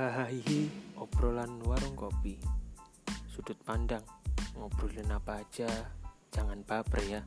Hai obrolan warung kopi. Sudut pandang Ngobrolin apa aja Jangan baper ya.